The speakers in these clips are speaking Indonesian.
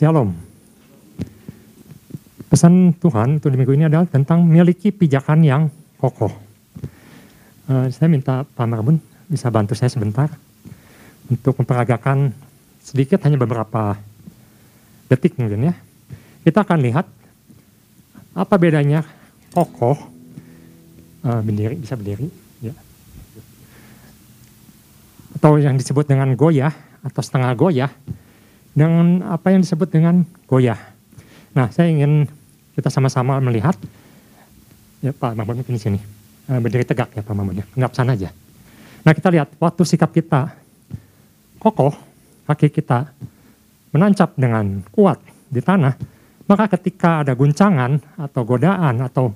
Shalom. Pesan Tuhan untuk di minggu ini adalah tentang memiliki pijakan yang kokoh. Uh, saya minta Pak Marbun bisa bantu saya sebentar untuk memperagakan sedikit hanya beberapa detik mungkin ya. Kita akan lihat apa bedanya kokoh uh, berdiri bisa berdiri ya. atau yang disebut dengan goyah atau setengah goyah dengan apa yang disebut dengan goyah. Nah, saya ingin kita sama-sama melihat ya Pak Mahmud mungkin di sini uh, berdiri tegak ya Pak Mahmud ya, enggak sana aja. Nah, kita lihat waktu sikap kita kokoh, kaki kita menancap dengan kuat di tanah, maka ketika ada guncangan atau godaan atau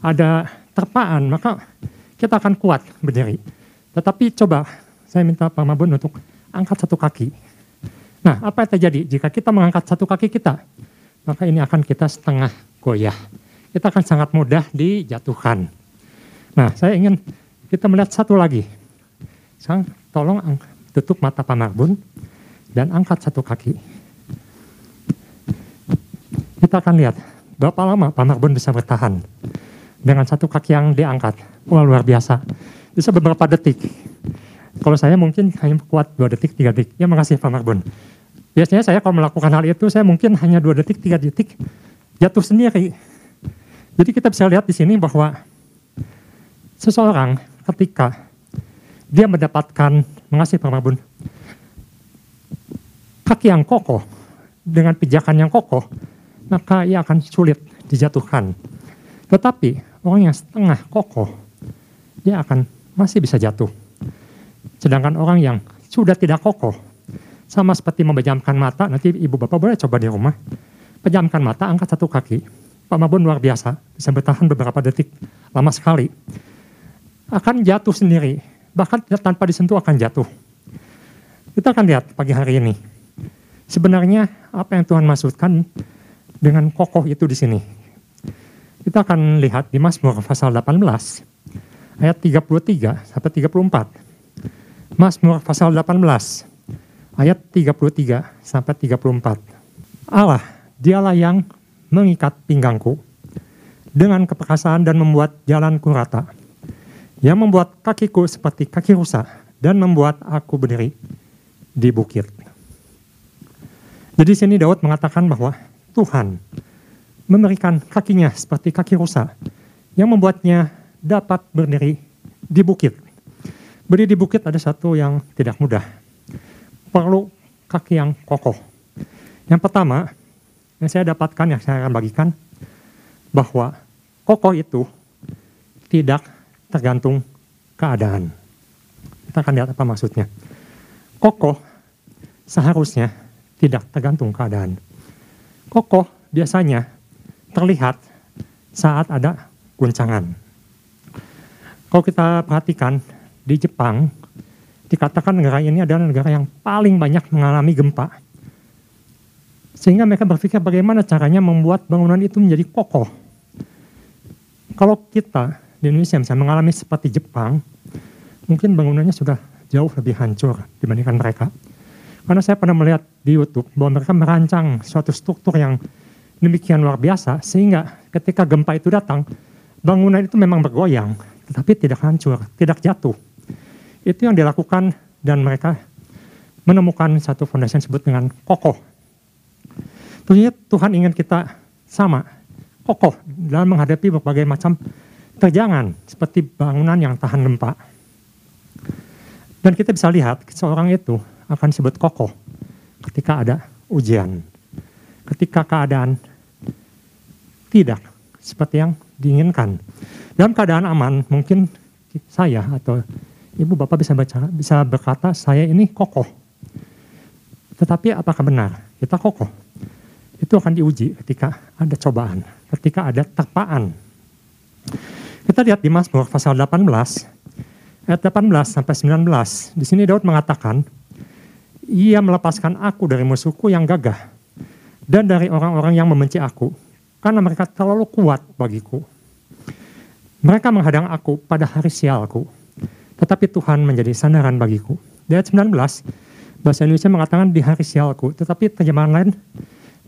ada terpaan, maka kita akan kuat berdiri. Tetapi coba saya minta Pak Mabun untuk angkat satu kaki Nah, apa yang terjadi jika kita mengangkat satu kaki kita? Maka ini akan kita setengah goyah. Kita akan sangat mudah dijatuhkan. Nah, saya ingin kita melihat satu lagi. Sang, tolong tutup mata Pak Marbun dan angkat satu kaki. Kita akan lihat berapa lama Pak Marbun bisa bertahan dengan satu kaki yang diangkat. Wah, luar biasa. Bisa beberapa detik. Kalau saya mungkin hanya kuat dua detik, tiga detik. Ya makasih Pak Marbun. Biasanya saya kalau melakukan hal itu, saya mungkin hanya dua detik, tiga detik, jatuh sendiri. Jadi kita bisa lihat di sini bahwa seseorang ketika dia mendapatkan mengasih permabun kaki yang kokoh dengan pijakan yang kokoh, maka ia akan sulit dijatuhkan. Tetapi orang yang setengah kokoh, dia akan masih bisa jatuh. Sedangkan orang yang sudah tidak kokoh, sama seperti memejamkan mata, nanti ibu bapak boleh coba di rumah. Pejamkan mata, angkat satu kaki. Pak Mabun luar biasa, bisa bertahan beberapa detik, lama sekali. Akan jatuh sendiri, bahkan tanpa disentuh akan jatuh. Kita akan lihat pagi hari ini. Sebenarnya apa yang Tuhan maksudkan dengan kokoh itu di sini. Kita akan lihat di Mazmur pasal 18 ayat 33 sampai 34. Mazmur pasal 18 ayat 33 sampai 34. Allah, dialah yang mengikat pinggangku dengan keperkasaan dan membuat jalanku rata. Yang membuat kakiku seperti kaki rusa dan membuat aku berdiri di bukit. Jadi sini Daud mengatakan bahwa Tuhan memberikan kakinya seperti kaki rusa yang membuatnya dapat berdiri di bukit. Berdiri di bukit ada satu yang tidak mudah perlu kaki yang kokoh. Yang pertama, yang saya dapatkan, yang saya akan bagikan, bahwa kokoh itu tidak tergantung keadaan. Kita akan lihat apa maksudnya. Kokoh seharusnya tidak tergantung keadaan. Kokoh biasanya terlihat saat ada guncangan. Kalau kita perhatikan di Jepang, dikatakan negara ini adalah negara yang paling banyak mengalami gempa. Sehingga mereka berpikir bagaimana caranya membuat bangunan itu menjadi kokoh. Kalau kita di Indonesia misalnya mengalami seperti Jepang, mungkin bangunannya sudah jauh lebih hancur dibandingkan mereka. Karena saya pernah melihat di YouTube bahwa mereka merancang suatu struktur yang demikian luar biasa, sehingga ketika gempa itu datang, bangunan itu memang bergoyang, tetapi tidak hancur, tidak jatuh. Itu yang dilakukan dan mereka menemukan satu fondasi yang disebut dengan kokoh. Tentunya Tuhan ingin kita sama, kokoh dalam menghadapi berbagai macam terjangan seperti bangunan yang tahan gempa. Dan kita bisa lihat seorang itu akan disebut kokoh ketika ada ujian. Ketika keadaan tidak seperti yang diinginkan. Dalam keadaan aman, mungkin saya atau ibu bapak bisa baca, bisa berkata saya ini kokoh. Tetapi apakah benar kita kokoh? Itu akan diuji ketika ada cobaan, ketika ada terpaan. Kita lihat di Mazmur pasal 18 ayat 18 sampai 19. Di sini Daud mengatakan, "Ia melepaskan aku dari musuhku yang gagah dan dari orang-orang yang membenci aku, karena mereka terlalu kuat bagiku. Mereka menghadang aku pada hari sialku." Tetapi Tuhan menjadi sandaran bagiku. Di ayat 19, Bahasa Indonesia mengatakan di hari sialku, tetapi terjemahan lain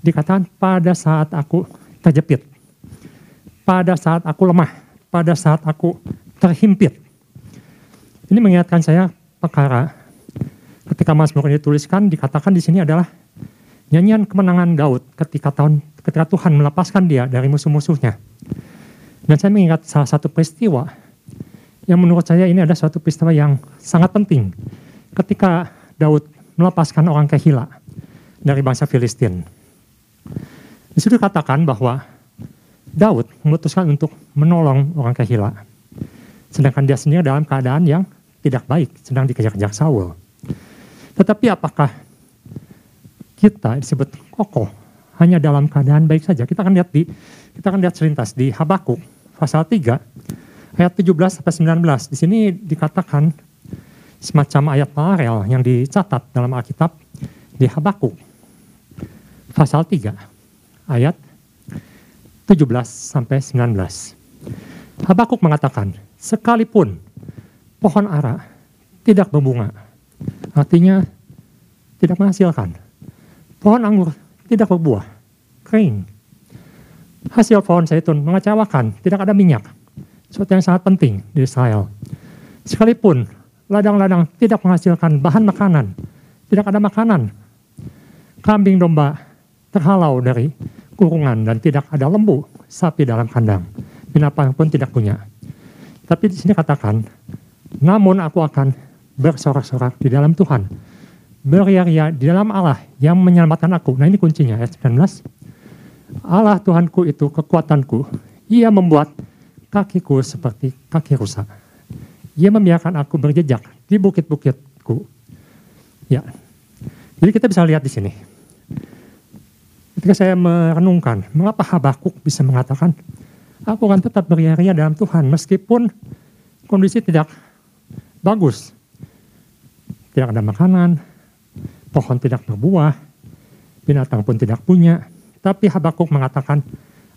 dikatakan pada saat aku terjepit, pada saat aku lemah, pada saat aku terhimpit. Ini mengingatkan saya perkara ketika Mazmur ini dituliskan dikatakan di sini adalah nyanyian kemenangan Daud ketika tahun ketika Tuhan melepaskan dia dari musuh-musuhnya. Dan saya mengingat salah satu peristiwa yang menurut saya ini ada suatu peristiwa yang sangat penting ketika Daud melepaskan orang Kehila dari bangsa Filistin. Di situ dikatakan bahwa Daud memutuskan untuk menolong orang Kehila. Sedangkan dia sendiri dalam keadaan yang tidak baik, sedang dikejar-kejar Saul. Tetapi apakah kita disebut kokoh hanya dalam keadaan baik saja? Kita akan lihat di kita akan lihat selintas di Habakuk pasal 3 ayat 17 sampai 19. Di sini dikatakan semacam ayat paralel yang dicatat dalam Alkitab di Habakuk pasal 3 ayat 17 sampai 19. Habakuk mengatakan, sekalipun pohon ara tidak berbunga, artinya tidak menghasilkan. Pohon anggur tidak berbuah, kering. Hasil pohon zaitun mengecewakan, tidak ada minyak. Sesuatu yang sangat penting di Israel. Sekalipun ladang-ladang tidak menghasilkan bahan makanan, tidak ada makanan. Kambing domba terhalau dari kurungan dan tidak ada lembu, sapi dalam kandang. Binatang pun tidak punya. Tapi di sini katakan, namun aku akan bersorak-sorak di dalam Tuhan. Beria-ria di dalam Allah yang menyelamatkan aku. Nah ini kuncinya ayat 19. Allah Tuhanku itu kekuatanku. Ia membuat kakiku seperti kaki rusak ia membiarkan aku berjejak di bukit-bukitku. Ya. Jadi kita bisa lihat di sini. Ketika saya merenungkan, mengapa Habakuk bisa mengatakan, aku akan tetap beria-ria dalam Tuhan, meskipun kondisi tidak bagus. Tidak ada makanan, pohon tidak berbuah, binatang pun tidak punya. Tapi Habakuk mengatakan,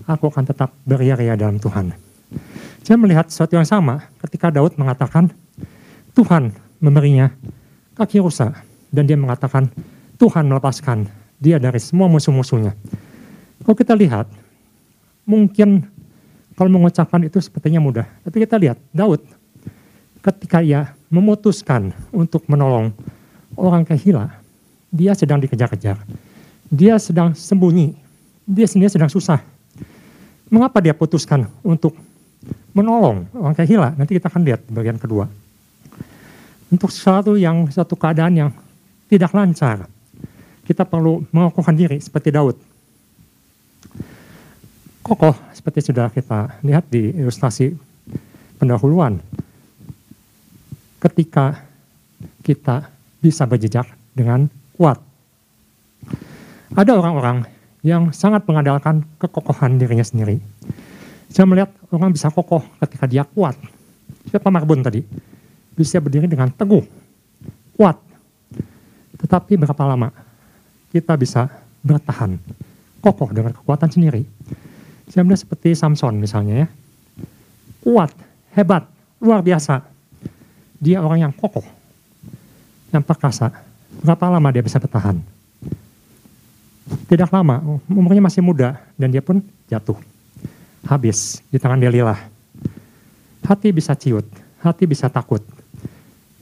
aku akan tetap beria-ria dalam Tuhan. Saya melihat sesuatu yang sama ketika Daud mengatakan Tuhan memberinya kaki rusa dan dia mengatakan Tuhan melepaskan dia dari semua musuh-musuhnya. Kalau kita lihat, mungkin kalau mengucapkan itu sepertinya mudah. Tapi kita lihat, Daud ketika ia memutuskan untuk menolong orang kehila, dia sedang dikejar-kejar. Dia sedang sembunyi. Dia sendiri sedang susah. Mengapa dia putuskan untuk menolong orang kehila. Nanti kita akan lihat bagian kedua. Untuk sesuatu yang satu keadaan yang tidak lancar, kita perlu mengokohkan diri seperti Daud. Kokoh seperti sudah kita lihat di ilustrasi pendahuluan. Ketika kita bisa berjejak dengan kuat. Ada orang-orang yang sangat mengandalkan kekokohan dirinya sendiri saya melihat orang bisa kokoh ketika dia kuat. Siapa Marbun tadi? Bisa berdiri dengan teguh, kuat. Tetapi berapa lama kita bisa bertahan, kokoh dengan kekuatan sendiri. Saya melihat seperti Samson misalnya ya. Kuat, hebat, luar biasa. Dia orang yang kokoh, yang perkasa. Berapa lama dia bisa bertahan? Tidak lama, umurnya masih muda dan dia pun jatuh habis di tangan Delilah. Hati bisa ciut, hati bisa takut,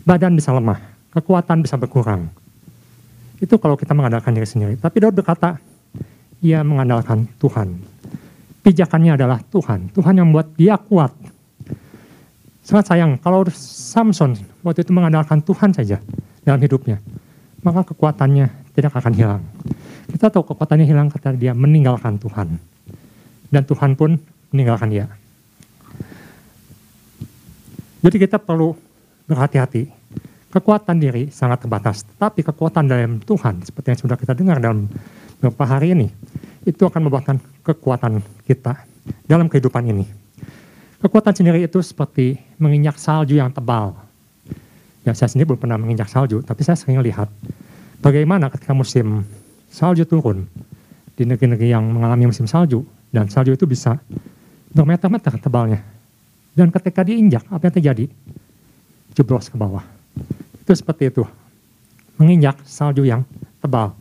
badan bisa lemah, kekuatan bisa berkurang. Itu kalau kita mengandalkan diri sendiri. Tapi Daud berkata, ia mengandalkan Tuhan. Pijakannya adalah Tuhan. Tuhan yang membuat dia kuat. Sangat sayang kalau Samson waktu itu mengandalkan Tuhan saja dalam hidupnya, maka kekuatannya tidak akan hilang. Kita tahu kekuatannya hilang ketika dia meninggalkan Tuhan. Dan Tuhan pun meninggalkan dia. Jadi kita perlu berhati-hati. Kekuatan diri sangat terbatas, tapi kekuatan dalam Tuhan, seperti yang sudah kita dengar dalam beberapa hari ini, itu akan membuatkan kekuatan kita dalam kehidupan ini. Kekuatan sendiri itu seperti menginjak salju yang tebal. Ya, saya sendiri belum pernah menginjak salju, tapi saya sering lihat bagaimana ketika musim salju turun di negeri-negeri yang mengalami musim salju, dan salju itu bisa bermeter-meter tebalnya. Dan ketika diinjak, apa yang terjadi? Jeblos ke bawah. Itu seperti itu. menginjak salju yang tebal.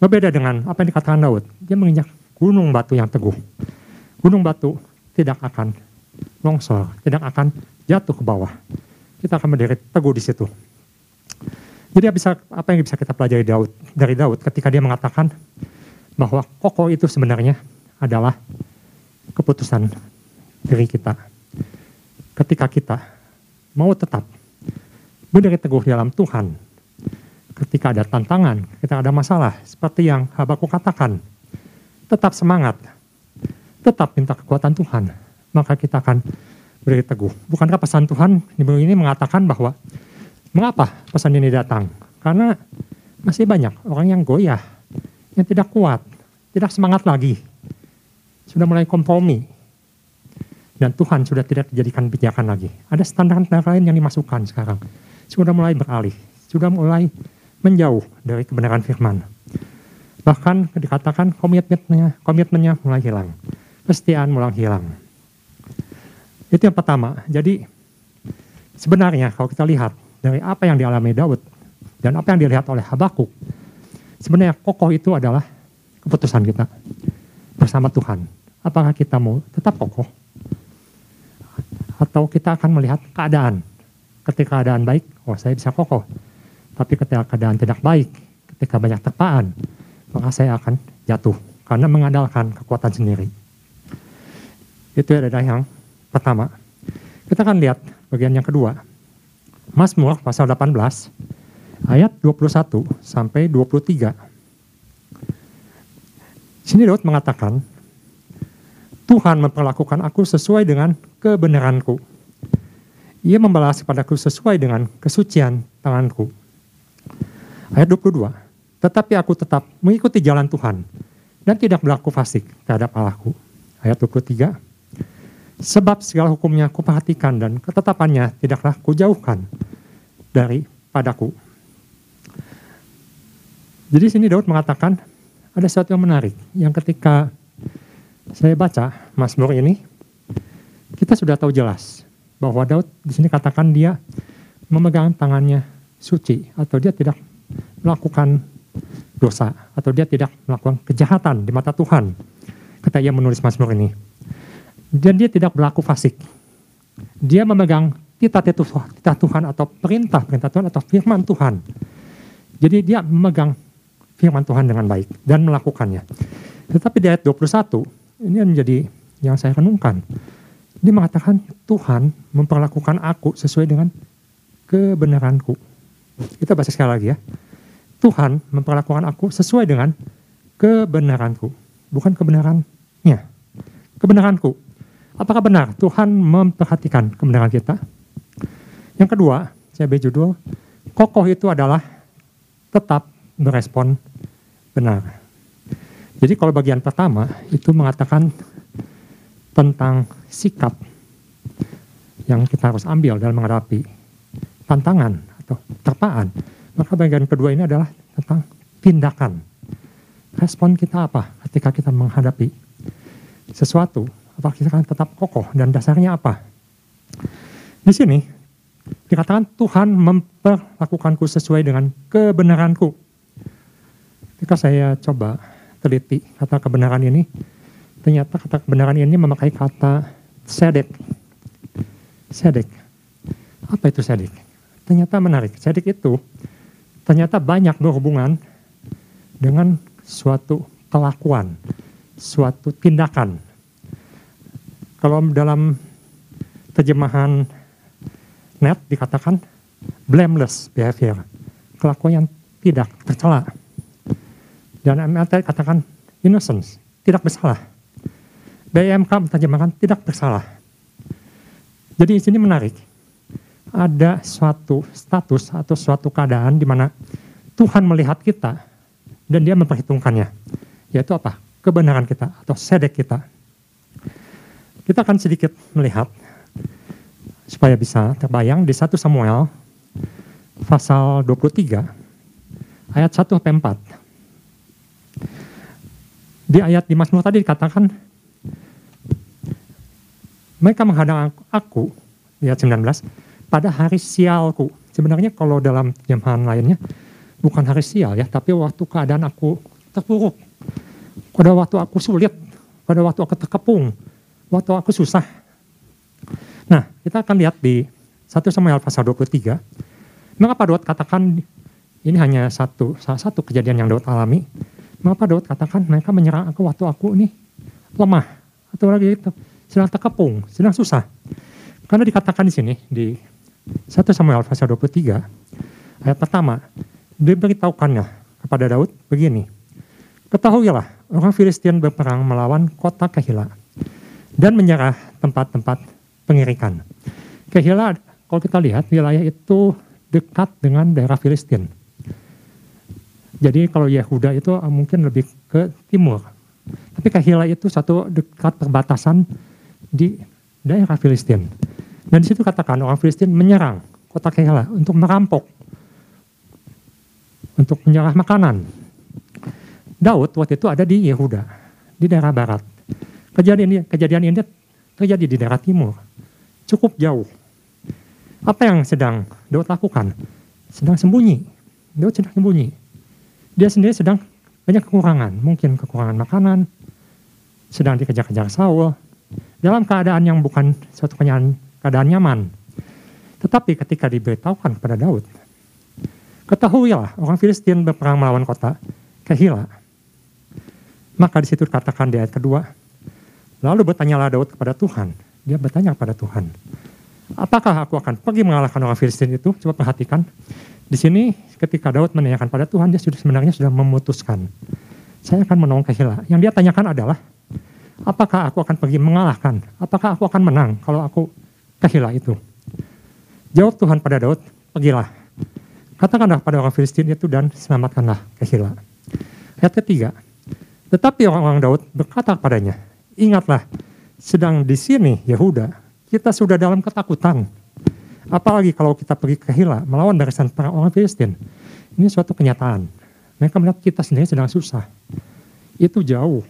Berbeda dengan apa yang dikatakan Daud, dia menginjak gunung batu yang teguh. Gunung batu tidak akan longsor, tidak akan jatuh ke bawah. Kita akan berdiri teguh di situ. Jadi apa yang bisa kita pelajari Daud, dari Daud ketika dia mengatakan bahwa kokoh itu sebenarnya adalah keputusan diri kita. Ketika kita mau tetap berdiri teguh dalam Tuhan, ketika ada tantangan, ketika ada masalah, seperti yang Habaku katakan, tetap semangat, tetap minta kekuatan Tuhan, maka kita akan berdiri teguh. Bukankah pesan Tuhan di ini mengatakan bahwa mengapa pesan ini datang? Karena masih banyak orang yang goyah, yang tidak kuat, tidak semangat lagi, sudah mulai kompromi, dan Tuhan sudah tidak dijadikan pijakan lagi. Ada standar-standar lain yang dimasukkan sekarang, sudah mulai beralih, sudah mulai menjauh dari kebenaran firman. Bahkan dikatakan komitmennya, komitmennya mulai hilang, kesetiaan mulai hilang. Itu yang pertama. Jadi sebenarnya kalau kita lihat dari apa yang dialami Daud dan apa yang dilihat oleh Habakuk, sebenarnya kokoh itu adalah keputusan kita bersama Tuhan. Apakah kita mau tetap kokoh atau kita akan melihat keadaan. Ketika keadaan baik, oh saya bisa kokoh. Tapi ketika keadaan tidak baik, ketika banyak terpaan, maka saya akan jatuh karena mengandalkan kekuatan sendiri. Itu adalah yang pertama. Kita akan lihat bagian yang kedua. Mazmur pasal 18 ayat 21 sampai 23. Sini Daud mengatakan, Tuhan memperlakukan aku sesuai dengan kebenaranku. Ia membalas kepadaku sesuai dengan kesucian tanganku. Ayat 22. Tetapi aku tetap mengikuti jalan Tuhan dan tidak berlaku fasik terhadap Allahku. Ayat 23. Sebab segala hukumnya kuperhatikan dan ketetapannya tidaklah kujauhkan dari padaku. Jadi sini Daud mengatakan ada sesuatu yang menarik yang ketika saya baca Mazmur ini kita sudah tahu jelas bahwa Daud di sini katakan dia memegang tangannya suci atau dia tidak melakukan dosa atau dia tidak melakukan kejahatan di mata Tuhan ketika ia menulis Mazmur ini. Dan dia tidak berlaku fasik. Dia memegang titah Tuhan atau perintah perintah Tuhan atau firman Tuhan. Jadi dia memegang firman Tuhan dengan baik dan melakukannya. Tetapi di ayat 21 ini menjadi yang saya renungkan. Dia mengatakan Tuhan memperlakukan aku sesuai dengan kebenaranku. Kita baca sekali lagi ya. Tuhan memperlakukan aku sesuai dengan kebenaranku, bukan kebenarannya. Kebenaranku. Apakah benar Tuhan memperhatikan kebenaran kita? Yang kedua, saya beri judul, kokoh itu adalah tetap berespon benar. Jadi kalau bagian pertama itu mengatakan tentang sikap yang kita harus ambil dalam menghadapi tantangan atau terpaan. Maka bagian kedua ini adalah tentang tindakan. Respon kita apa ketika kita menghadapi sesuatu? Apakah kita akan tetap kokoh dan dasarnya apa? Di sini dikatakan Tuhan memperlakukanku sesuai dengan kebenaranku. Ketika saya coba teliti kata kebenaran ini, ternyata kata kebenaran ini memakai kata sedek. Sedek. Apa itu sedek? Ternyata menarik. Sedek itu ternyata banyak berhubungan dengan suatu kelakuan, suatu tindakan. Kalau dalam terjemahan net dikatakan blameless behavior, kelakuan yang tidak tercela. Dan MLT katakan innocence, tidak bersalah. BMK menerjemahkan tidak bersalah. Jadi di sini menarik ada suatu status atau suatu keadaan di mana Tuhan melihat kita dan dia memperhitungkannya. Yaitu apa? Kebenaran kita atau sedek kita. Kita akan sedikit melihat supaya bisa terbayang di 1 Samuel pasal 23 ayat 1 sampai 4. Di ayat di Mazmur tadi dikatakan mereka menghadang aku, ayat 19, pada hari sialku. Sebenarnya kalau dalam jemahan lainnya, bukan hari sial ya, tapi waktu keadaan aku terpuruk, pada waktu aku sulit, pada waktu aku terkepung, waktu aku susah. Nah, kita akan lihat di 1 Samuel pasal 23. Mengapa Daud katakan ini hanya satu salah satu kejadian yang Daud alami. Mengapa Daud katakan mereka menyerang aku waktu aku ini lemah atau lagi sedang terkepung, sedang susah. Karena dikatakan di sini di 1 Samuel pasal 23 ayat pertama diberitahukannya kepada Daud begini. Ketahuilah orang Filistin berperang melawan kota Kehila dan menyerah tempat-tempat pengirikan. Kehila kalau kita lihat wilayah itu dekat dengan daerah Filistin. Jadi kalau Yehuda itu eh, mungkin lebih ke timur. Tapi Kehila itu satu dekat perbatasan di daerah Filistin. Dan di situ katakan orang Filistin menyerang kota Kehila untuk merampok, untuk menyerah makanan. Daud waktu itu ada di Yehuda, di daerah barat. Kejadian ini, kejadian ini terjadi di daerah timur, cukup jauh. Apa yang sedang Daud lakukan? Sedang sembunyi. Daud sedang sembunyi. Dia sendiri sedang banyak kekurangan, mungkin kekurangan makanan, sedang dikejar-kejar Saul, dalam keadaan yang bukan suatu keadaan, keadaan nyaman. Tetapi ketika diberitahukan kepada Daud, ketahuilah orang Filistin berperang melawan kota Kehila. Maka di situ dikatakan di ayat kedua, lalu bertanyalah Daud kepada Tuhan. Dia bertanya kepada Tuhan, Apakah aku akan pergi mengalahkan orang Filistin itu? Coba perhatikan. Di sini ketika Daud menanyakan pada Tuhan, dia sudah sebenarnya sudah memutuskan. Saya akan menolong Kehila. Yang dia tanyakan adalah, apakah aku akan pergi mengalahkan? Apakah aku akan menang kalau aku Kehila itu? Jawab Tuhan pada Daud, pergilah. Katakanlah pada orang Filistin itu dan selamatkanlah Kehila. Ayat ketiga, tetapi orang-orang Daud berkata padanya, ingatlah, sedang di sini Yehuda kita sudah dalam ketakutan. Apalagi kalau kita pergi ke Hila, melawan barisan para orang Filistin. Ini suatu kenyataan. Mereka melihat kita sendiri sedang susah. Itu jauh.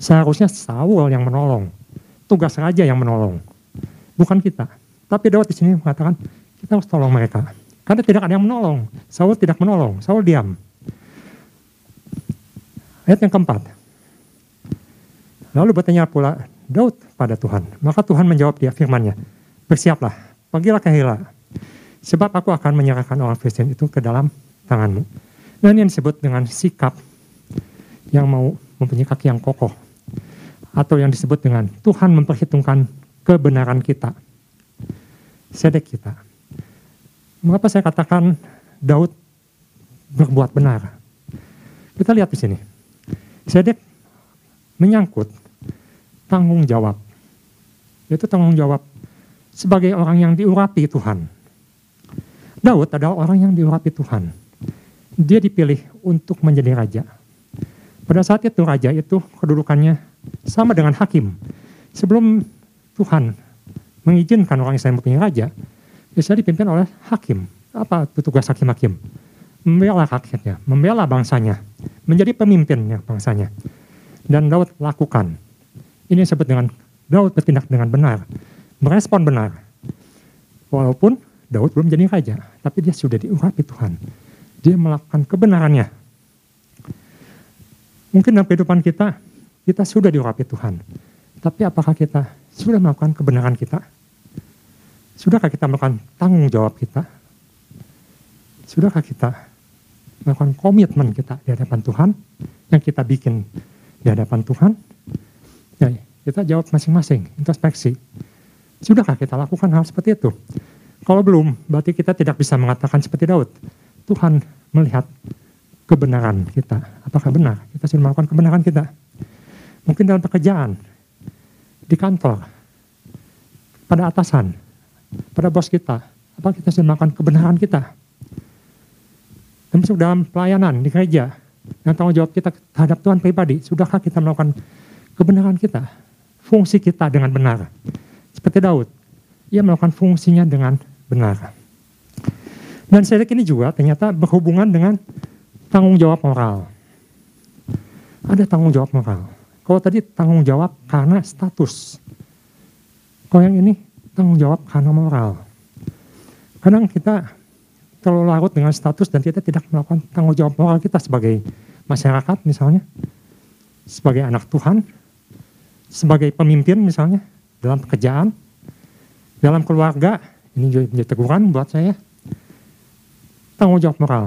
Seharusnya Saul yang menolong. Tugas raja yang menolong. Bukan kita. Tapi Daud di sini mengatakan, kita harus tolong mereka. Karena tidak ada yang menolong. Saul tidak menolong. Saul diam. Ayat yang keempat. Lalu bertanya pula Daud pada Tuhan. Maka Tuhan menjawab dia firmannya, bersiaplah, pergilah ke Hela, sebab aku akan menyerahkan orang Filistin itu ke dalam tanganmu. Dan yang disebut dengan sikap yang mau mempunyai kaki yang kokoh. Atau yang disebut dengan Tuhan memperhitungkan kebenaran kita. Sedek kita. Mengapa saya katakan Daud berbuat benar? Kita lihat di sini. Sedek menyangkut tanggung jawab. Itu tanggung jawab sebagai orang yang diurapi Tuhan. Daud adalah orang yang diurapi Tuhan. Dia dipilih untuk menjadi raja. Pada saat itu raja itu kedudukannya sama dengan hakim. Sebelum Tuhan mengizinkan orang Israel mempunyai raja, bisa dipimpin oleh hakim. Apa tugas hakim-hakim? Membela rakyatnya, membela bangsanya, menjadi pemimpinnya bangsanya. Dan Daud lakukan ini disebut dengan Daud bertindak dengan benar, merespon benar. Walaupun Daud belum jadi raja, tapi dia sudah diurapi Tuhan. Dia melakukan kebenarannya. Mungkin dalam kehidupan kita, kita sudah diurapi Tuhan. Tapi apakah kita sudah melakukan kebenaran kita? Sudahkah kita melakukan tanggung jawab kita? Sudahkah kita melakukan komitmen kita di hadapan Tuhan yang kita bikin di hadapan Tuhan? Ya, kita jawab masing-masing, introspeksi. Sudahkah kita lakukan hal seperti itu? Kalau belum, berarti kita tidak bisa mengatakan seperti Daud. Tuhan melihat kebenaran kita. Apakah benar? Kita sudah melakukan kebenaran kita. Mungkin dalam pekerjaan, di kantor, pada atasan, pada bos kita. Apakah kita sudah melakukan kebenaran kita? Termasuk dalam pelayanan di gereja, yang tanggung jawab kita terhadap Tuhan pribadi. Sudahkah kita melakukan kebenaran kita, fungsi kita dengan benar. Seperti Daud, ia melakukan fungsinya dengan benar. Dan sedek ini juga ternyata berhubungan dengan tanggung jawab moral. Ada tanggung jawab moral. Kalau tadi tanggung jawab karena status. Kalau yang ini tanggung jawab karena moral. Kadang kita terlalu larut dengan status dan kita tidak melakukan tanggung jawab moral kita sebagai masyarakat misalnya, sebagai anak Tuhan, sebagai pemimpin misalnya, dalam pekerjaan, dalam keluarga, ini juga menjadi teguran buat saya. Tanggung jawab moral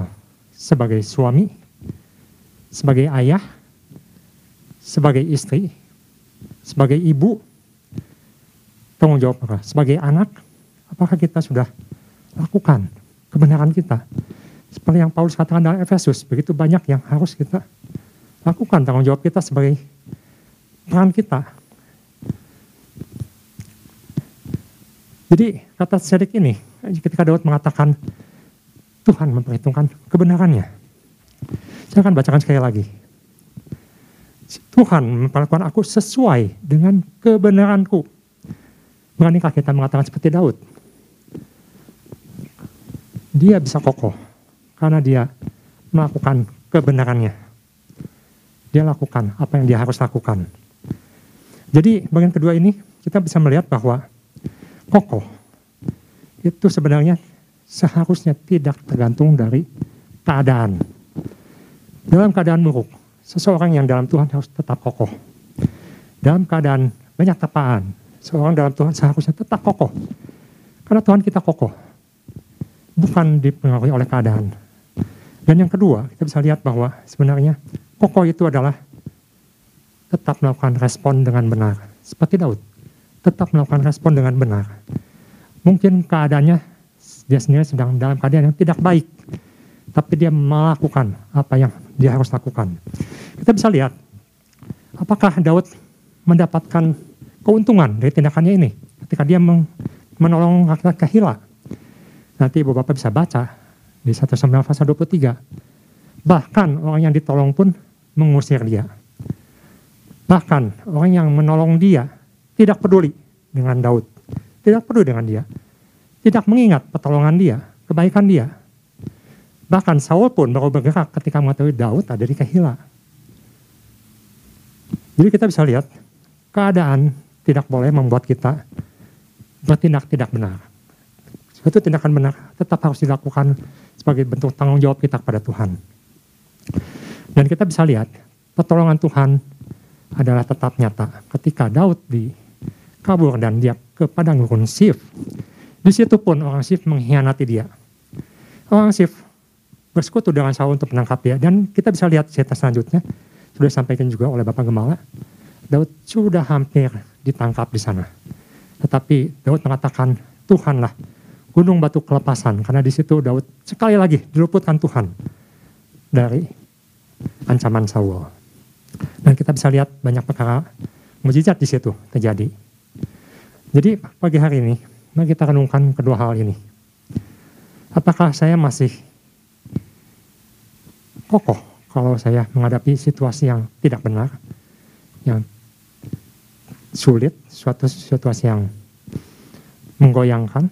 sebagai suami, sebagai ayah, sebagai istri, sebagai ibu, tanggung jawab moral sebagai anak, apakah kita sudah lakukan kebenaran kita? Seperti yang Paulus katakan dalam Efesus, begitu banyak yang harus kita lakukan tanggung jawab kita sebagai peran kita. Jadi kata Sedek ini, ketika Daud mengatakan Tuhan memperhitungkan kebenarannya. Saya akan bacakan sekali lagi. Tuhan memperlakukan aku sesuai dengan kebenaranku. Beranikah kita mengatakan seperti Daud? Dia bisa kokoh karena dia melakukan kebenarannya. Dia lakukan apa yang dia harus lakukan. Jadi bagian kedua ini kita bisa melihat bahwa kokoh itu sebenarnya seharusnya tidak tergantung dari keadaan. Dalam keadaan buruk, seseorang yang dalam Tuhan harus tetap kokoh. Dalam keadaan banyak tepaan, seorang dalam Tuhan seharusnya tetap kokoh. Karena Tuhan kita kokoh, bukan dipengaruhi oleh keadaan. Dan yang kedua, kita bisa lihat bahwa sebenarnya kokoh itu adalah tetap melakukan respon dengan benar. Seperti Daud, tetap melakukan respon dengan benar. Mungkin keadaannya dia sendiri sedang dalam keadaan yang tidak baik, tapi dia melakukan apa yang dia harus lakukan. Kita bisa lihat, apakah Daud mendapatkan keuntungan dari tindakannya ini ketika dia menolong laki-laki Kahila. Nanti ibu bapak bisa baca di 1 Samuel pasal 23. Bahkan orang yang ditolong pun mengusir dia. Bahkan orang yang menolong dia tidak peduli dengan Daud. Tidak peduli dengan dia. Tidak mengingat pertolongan dia, kebaikan dia. Bahkan Saul pun baru bergerak ketika mengetahui Daud ada di Kehila. Jadi kita bisa lihat, keadaan tidak boleh membuat kita bertindak tidak benar. Suatu tindakan benar tetap harus dilakukan sebagai bentuk tanggung jawab kita kepada Tuhan. Dan kita bisa lihat, pertolongan Tuhan adalah tetap nyata. Ketika Daud di kabur dan dia ke padang gurun Sif. Di situ pun orang Sif mengkhianati dia. Orang Sif bersekutu dengan Saul untuk menangkap dia. Dan kita bisa lihat cerita selanjutnya, sudah disampaikan juga oleh Bapak Gemala, Daud sudah hampir ditangkap di sana. Tetapi Daud mengatakan, Tuhanlah gunung batu kelepasan. Karena di situ Daud sekali lagi diluputkan Tuhan dari ancaman Saul. Dan kita bisa lihat banyak perkara mujizat di situ terjadi. Jadi pagi hari ini, mari kita renungkan kedua hal ini. Apakah saya masih kokoh kalau saya menghadapi situasi yang tidak benar, yang sulit, suatu situasi yang menggoyangkan.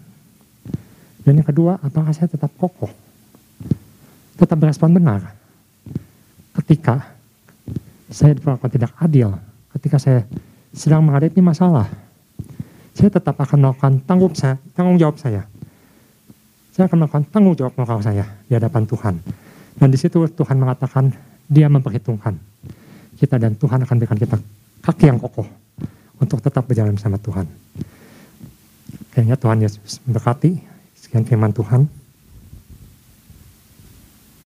Dan yang kedua, apakah saya tetap kokoh, tetap berespon benar ketika saya diperlakukan tidak adil, ketika saya sedang menghadapi masalah, saya tetap akan melakukan tanggung, saya, tanggung jawab saya. Saya akan melakukan tanggung jawab moral saya di hadapan Tuhan. Dan di situ Tuhan mengatakan dia memperhitungkan kita dan Tuhan akan berikan kita kaki yang kokoh untuk tetap berjalan bersama Tuhan. Kayaknya Tuhan Yesus memberkati. Sekian firman Tuhan.